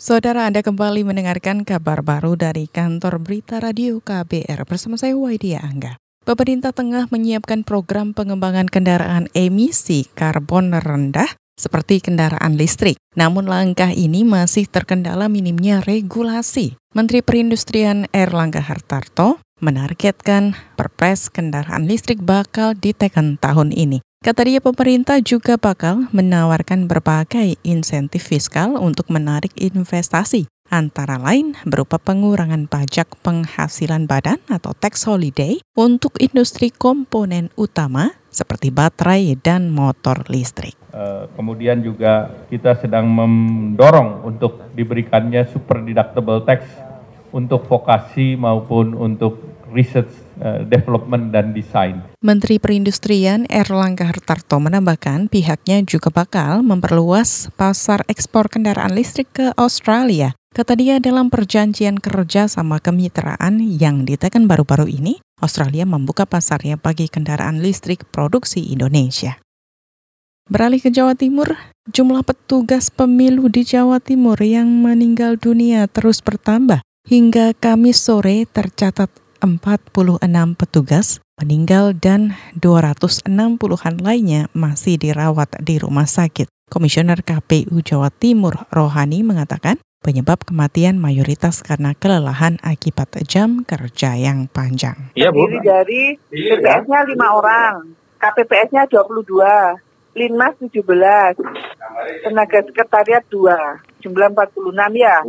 Saudara Anda kembali mendengarkan kabar baru dari kantor berita radio KBR bersama saya Waidia Angga. Pemerintah tengah menyiapkan program pengembangan kendaraan emisi karbon rendah seperti kendaraan listrik. Namun langkah ini masih terkendala minimnya regulasi. Menteri Perindustrian Erlangga Hartarto menargetkan perpres kendaraan listrik bakal diteken tahun ini. Kata dia pemerintah juga bakal menawarkan berbagai insentif fiskal untuk menarik investasi, antara lain berupa pengurangan pajak penghasilan badan atau tax holiday untuk industri komponen utama seperti baterai dan motor listrik. Eh, kemudian juga kita sedang mendorong untuk diberikannya super deductible tax untuk vokasi maupun untuk research uh, development dan desain. Menteri Perindustrian Erlangga Hartarto menambahkan pihaknya juga bakal memperluas pasar ekspor kendaraan listrik ke Australia. Kata dia dalam perjanjian kerja sama kemitraan yang ditekan baru-baru ini, Australia membuka pasarnya bagi kendaraan listrik produksi Indonesia. Beralih ke Jawa Timur, jumlah petugas pemilu di Jawa Timur yang meninggal dunia terus bertambah. Hingga Kamis sore tercatat 46 petugas meninggal dan 260-an lainnya masih dirawat di rumah sakit. Komisioner KPU Jawa Timur Rohani mengatakan penyebab kematian mayoritas karena kelelahan akibat jam kerja yang panjang. Iya, Bu. dari PPS-nya 5 orang, KPPS-nya 22, Linmas 17, tenaga sekretariat 2, jumlah 46 ya.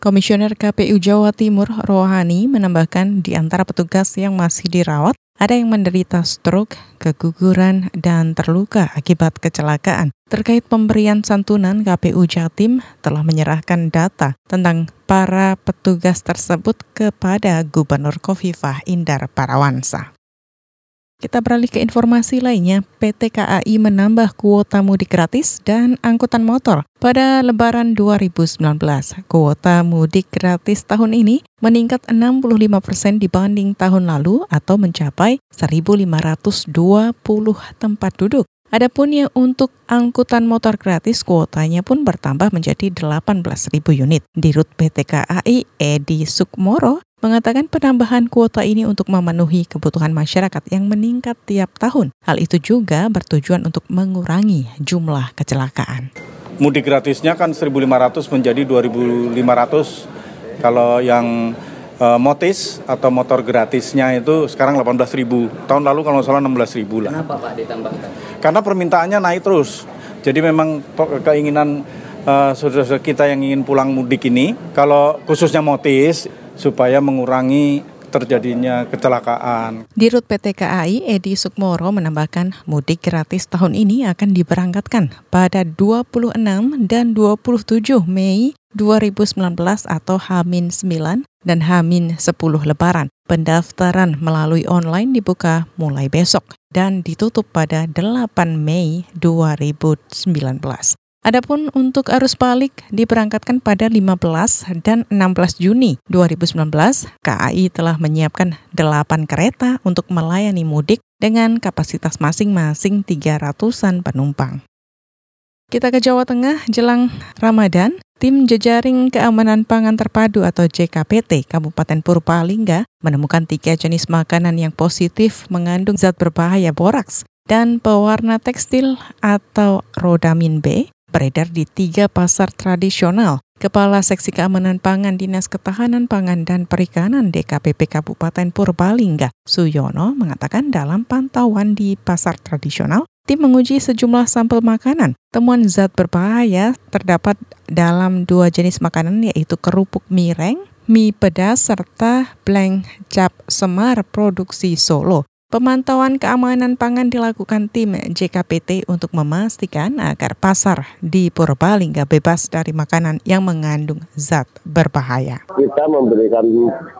Komisioner KPU Jawa Timur Rohani menambahkan di antara petugas yang masih dirawat, ada yang menderita stroke, keguguran, dan terluka akibat kecelakaan. Terkait pemberian santunan, KPU Jatim telah menyerahkan data tentang para petugas tersebut kepada Gubernur Kofifah Indar Parawansa. Kita beralih ke informasi lainnya, PT KAI menambah kuota mudik gratis dan angkutan motor. Pada Lebaran 2019, kuota mudik gratis tahun ini meningkat 65 persen dibanding tahun lalu atau mencapai 1.520 tempat duduk. Adapun yang untuk angkutan motor gratis kuotanya pun bertambah menjadi 18.000 unit. Dirut PT KAI Edi Sukmoro mengatakan penambahan kuota ini untuk memenuhi kebutuhan masyarakat yang meningkat tiap tahun. Hal itu juga bertujuan untuk mengurangi jumlah kecelakaan. Mudik gratisnya kan 1.500 menjadi 2.500. Kalau yang e, motis atau motor gratisnya itu sekarang 18.000. Tahun lalu kalau salah 16.000 lah. Kenapa Pak ditambahkan? Karena permintaannya naik terus. Jadi memang keinginan uh, saudara-saudara kita yang ingin pulang mudik ini, kalau khususnya motis supaya mengurangi terjadinya kecelakaan. Dirut PT KAI Edi Sukmoro menambahkan mudik gratis tahun ini akan diberangkatkan pada 26 dan 27 Mei 2019 atau H-9 dan H-10 Lebaran. Pendaftaran melalui online dibuka mulai besok dan ditutup pada 8 Mei 2019. Adapun untuk arus balik diberangkatkan pada 15 dan 16 Juni 2019, KAI telah menyiapkan 8 kereta untuk melayani mudik dengan kapasitas masing-masing 300-an penumpang. Kita ke Jawa Tengah jelang Ramadan, tim Jejaring Keamanan Pangan Terpadu atau JKPT Kabupaten Purbalingga menemukan tiga jenis makanan yang positif mengandung zat berbahaya boraks dan pewarna tekstil atau rodamin B beredar di tiga pasar tradisional. Kepala Seksi Keamanan Pangan Dinas Ketahanan Pangan dan Perikanan DKPP Kabupaten Purbalingga, Suyono, mengatakan dalam pantauan di pasar tradisional, tim menguji sejumlah sampel makanan. Temuan zat berbahaya terdapat dalam dua jenis makanan yaitu kerupuk mireng, mie pedas, serta blank cap semar produksi Solo. Pemantauan keamanan pangan dilakukan tim JKPT untuk memastikan agar pasar di Purbalingga bebas dari makanan yang mengandung zat berbahaya. Kita memberikan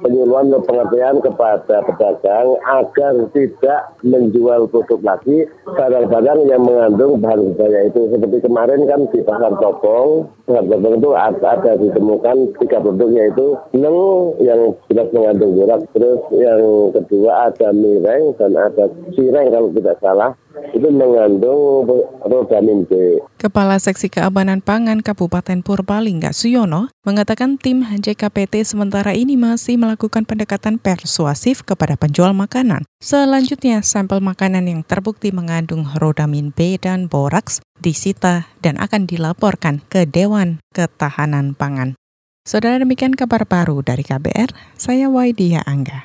penyuluhan dan pengertian kepada pedagang agar tidak menjual produk lagi barang-barang yang mengandung bahan berbahaya itu. Seperti kemarin kan di pasar Topong, pasar Topong itu ada ditemukan tiga produk yaitu neng yang jelas mengandung borak, terus yang kedua ada mireng dan ada cireng kalau tidak salah. itu mengandung rodamin B. Kepala Seksi Keamanan Pangan Kabupaten Purbalingga Suyono mengatakan tim JKPT sementara ini masih melakukan pendekatan persuasif kepada penjual makanan. Selanjutnya, sampel makanan yang terbukti mengandung rodamin B dan boraks disita dan akan dilaporkan ke Dewan Ketahanan Pangan. Saudara demikian kabar baru dari KBR, saya Waidia Angga.